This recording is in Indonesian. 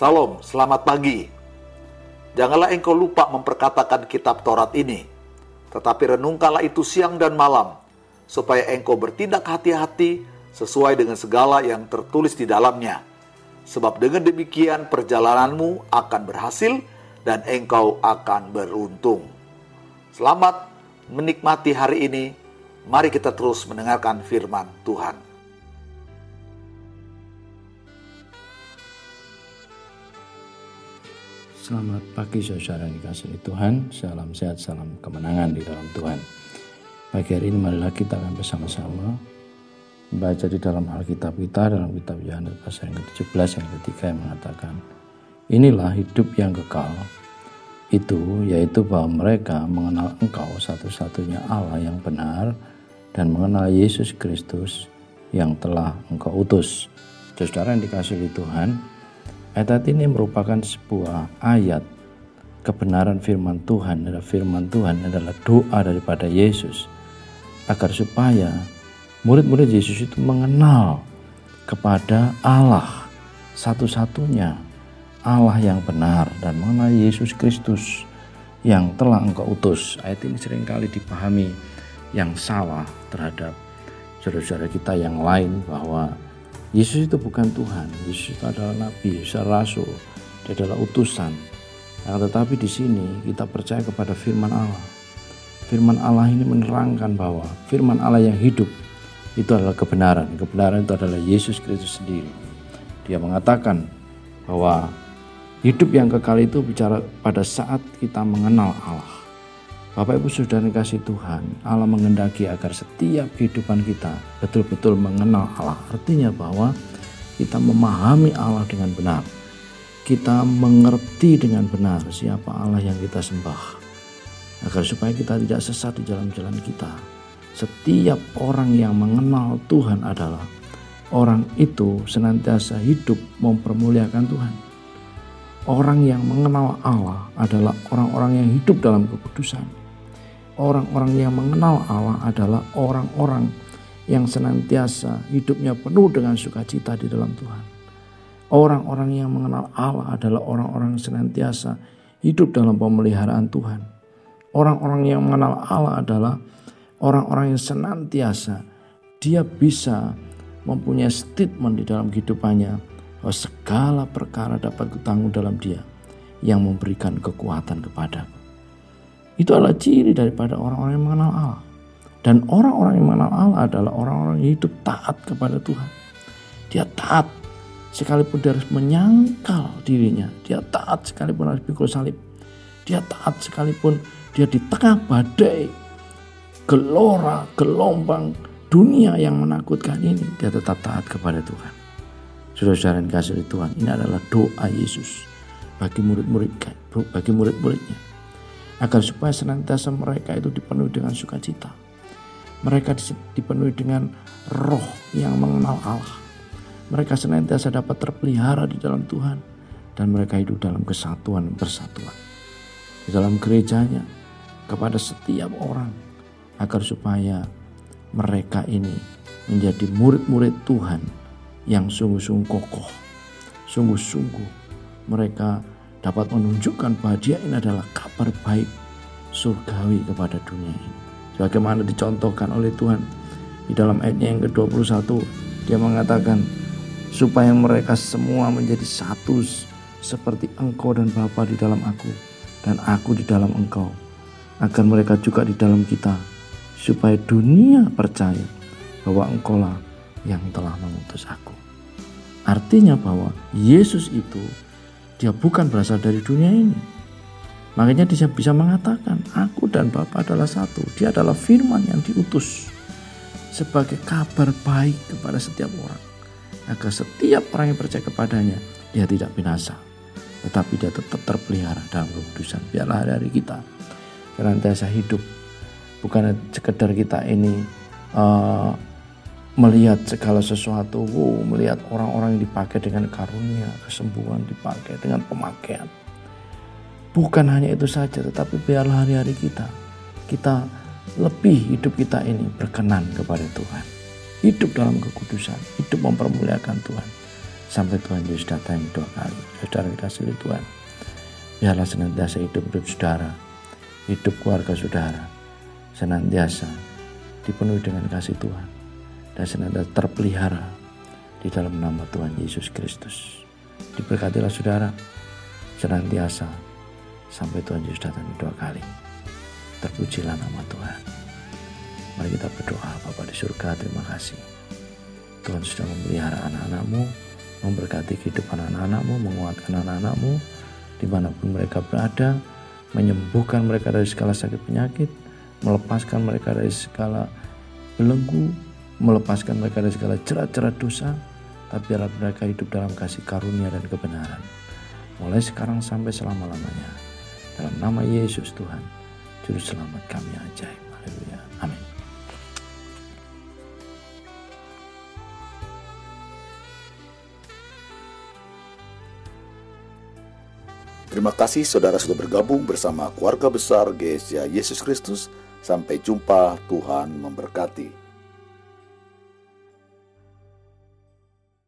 Salam, selamat pagi. Janganlah engkau lupa memperkatakan kitab Taurat ini, tetapi renungkanlah itu siang dan malam, supaya engkau bertindak hati-hati sesuai dengan segala yang tertulis di dalamnya. Sebab dengan demikian perjalananmu akan berhasil dan engkau akan beruntung. Selamat menikmati hari ini. Mari kita terus mendengarkan firman Tuhan. Selamat pagi saudara dikasih Tuhan, salam sehat, salam kemenangan di dalam Tuhan. Pagi hari ini marilah kita akan bersama-sama membaca di dalam Alkitab kita, dalam kitab Yohanes pasal yang ke-17 yang ketiga yang mengatakan, Inilah hidup yang kekal, itu yaitu bahwa mereka mengenal engkau satu-satunya Allah yang benar dan mengenal Yesus Kristus yang telah engkau utus. Saudara yang dikasih Tuhan, Ayat ini merupakan sebuah ayat kebenaran firman Tuhan adalah firman Tuhan adalah doa daripada Yesus agar supaya murid-murid Yesus itu mengenal kepada Allah satu-satunya Allah yang benar dan mengenal Yesus Kristus yang telah engkau utus. Ayat ini sering kali dipahami yang salah terhadap saudara-saudara kita yang lain bahwa Yesus itu bukan Tuhan, Yesus itu adalah nabi, Yesus rasul, dia adalah utusan. Nah, tetapi di sini kita percaya kepada firman Allah. Firman Allah ini menerangkan bahwa firman Allah yang hidup itu adalah kebenaran. Kebenaran itu adalah Yesus Kristus sendiri. Dia mengatakan bahwa hidup yang kekal itu bicara pada saat kita mengenal Allah. Bapak Ibu sudah dikasih Tuhan, Allah mengendaki agar setiap kehidupan kita betul-betul mengenal Allah. Artinya bahwa kita memahami Allah dengan benar. Kita mengerti dengan benar siapa Allah yang kita sembah. Agar supaya kita tidak sesat di jalan-jalan kita. Setiap orang yang mengenal Tuhan adalah orang itu senantiasa hidup mempermuliakan Tuhan. Orang yang mengenal Allah adalah orang-orang yang hidup dalam kekudusan orang-orang yang mengenal Allah adalah orang-orang yang senantiasa hidupnya penuh dengan sukacita di dalam Tuhan. Orang-orang yang mengenal Allah adalah orang-orang senantiasa hidup dalam pemeliharaan Tuhan. Orang-orang yang mengenal Allah adalah orang-orang yang senantiasa dia bisa mempunyai statement di dalam kehidupannya bahwa segala perkara dapat kutanggung dalam dia yang memberikan kekuatan kepadaku. Itu adalah ciri daripada orang-orang yang mengenal Allah. Dan orang-orang yang mengenal Allah adalah orang-orang yang hidup taat kepada Tuhan. Dia taat sekalipun dia harus menyangkal dirinya. Dia taat sekalipun harus pikul salib. Dia taat sekalipun dia di tengah badai, gelora, gelombang dunia yang menakutkan ini. Dia tetap taat kepada Tuhan. Saudara-saudara yang kasih Tuhan, ini adalah doa Yesus bagi murid-murid bagi murid-muridnya agar supaya senantiasa mereka itu dipenuhi dengan sukacita. Mereka dipenuhi dengan roh yang mengenal Allah. Mereka senantiasa dapat terpelihara di dalam Tuhan dan mereka hidup dalam kesatuan dan persatuan. Di dalam gerejanya kepada setiap orang agar supaya mereka ini menjadi murid-murid Tuhan yang sungguh-sungguh kokoh, sungguh-sungguh mereka dapat menunjukkan bahwa dia ini adalah kabar baik surgawi kepada dunia ini. Sebagaimana dicontohkan oleh Tuhan di dalam ayatnya yang ke-21 dia mengatakan supaya mereka semua menjadi satu seperti engkau dan Bapa di dalam aku dan aku di dalam engkau agar mereka juga di dalam kita supaya dunia percaya bahwa engkaulah yang telah mengutus aku. Artinya bahwa Yesus itu dia bukan berasal dari dunia ini. Makanya dia bisa mengatakan, aku dan Bapa adalah satu. Dia adalah firman yang diutus sebagai kabar baik kepada setiap orang. Agar setiap orang yang percaya kepadanya, dia tidak binasa. Tetapi dia tetap terpelihara dalam kekudusan. Biarlah hari-hari kita senantiasa hidup. Bukan sekedar kita ini uh, melihat segala sesuatu, wow, melihat orang-orang yang dipakai dengan karunia, kesembuhan dipakai dengan pemakaian. Bukan hanya itu saja, tetapi biarlah hari-hari kita, kita lebih hidup kita ini berkenan kepada Tuhan. Hidup dalam kekudusan, hidup mempermuliakan Tuhan. sampai Tuhan Yesus datang dua kali. Saudara dikasih Tuhan. Biarlah senantiasa hidup hidup saudara, hidup keluarga saudara, senantiasa dipenuhi dengan kasih Tuhan dan senantiasa terpelihara di dalam nama Tuhan Yesus Kristus. Diberkatilah saudara senantiasa sampai Tuhan Yesus datang dua kali. Terpujilah nama Tuhan. Mari kita berdoa Bapak di surga terima kasih. Tuhan sudah memelihara anak-anakmu, memberkati kehidupan anak-anakmu, menguatkan anak-anakmu, di mana pun mereka berada, menyembuhkan mereka dari segala sakit penyakit, melepaskan mereka dari segala belenggu, melepaskan mereka dari segala cerat-cerat dosa, tapi biarlah mereka hidup dalam kasih karunia dan kebenaran. Mulai sekarang sampai selama-lamanya. Dalam nama Yesus Tuhan, Juru Selamat kami ajaib. Haleluya. Amin. Terima kasih saudara sudah bergabung bersama keluarga besar GSJ Yesus Kristus. Sampai jumpa, Tuhan memberkati.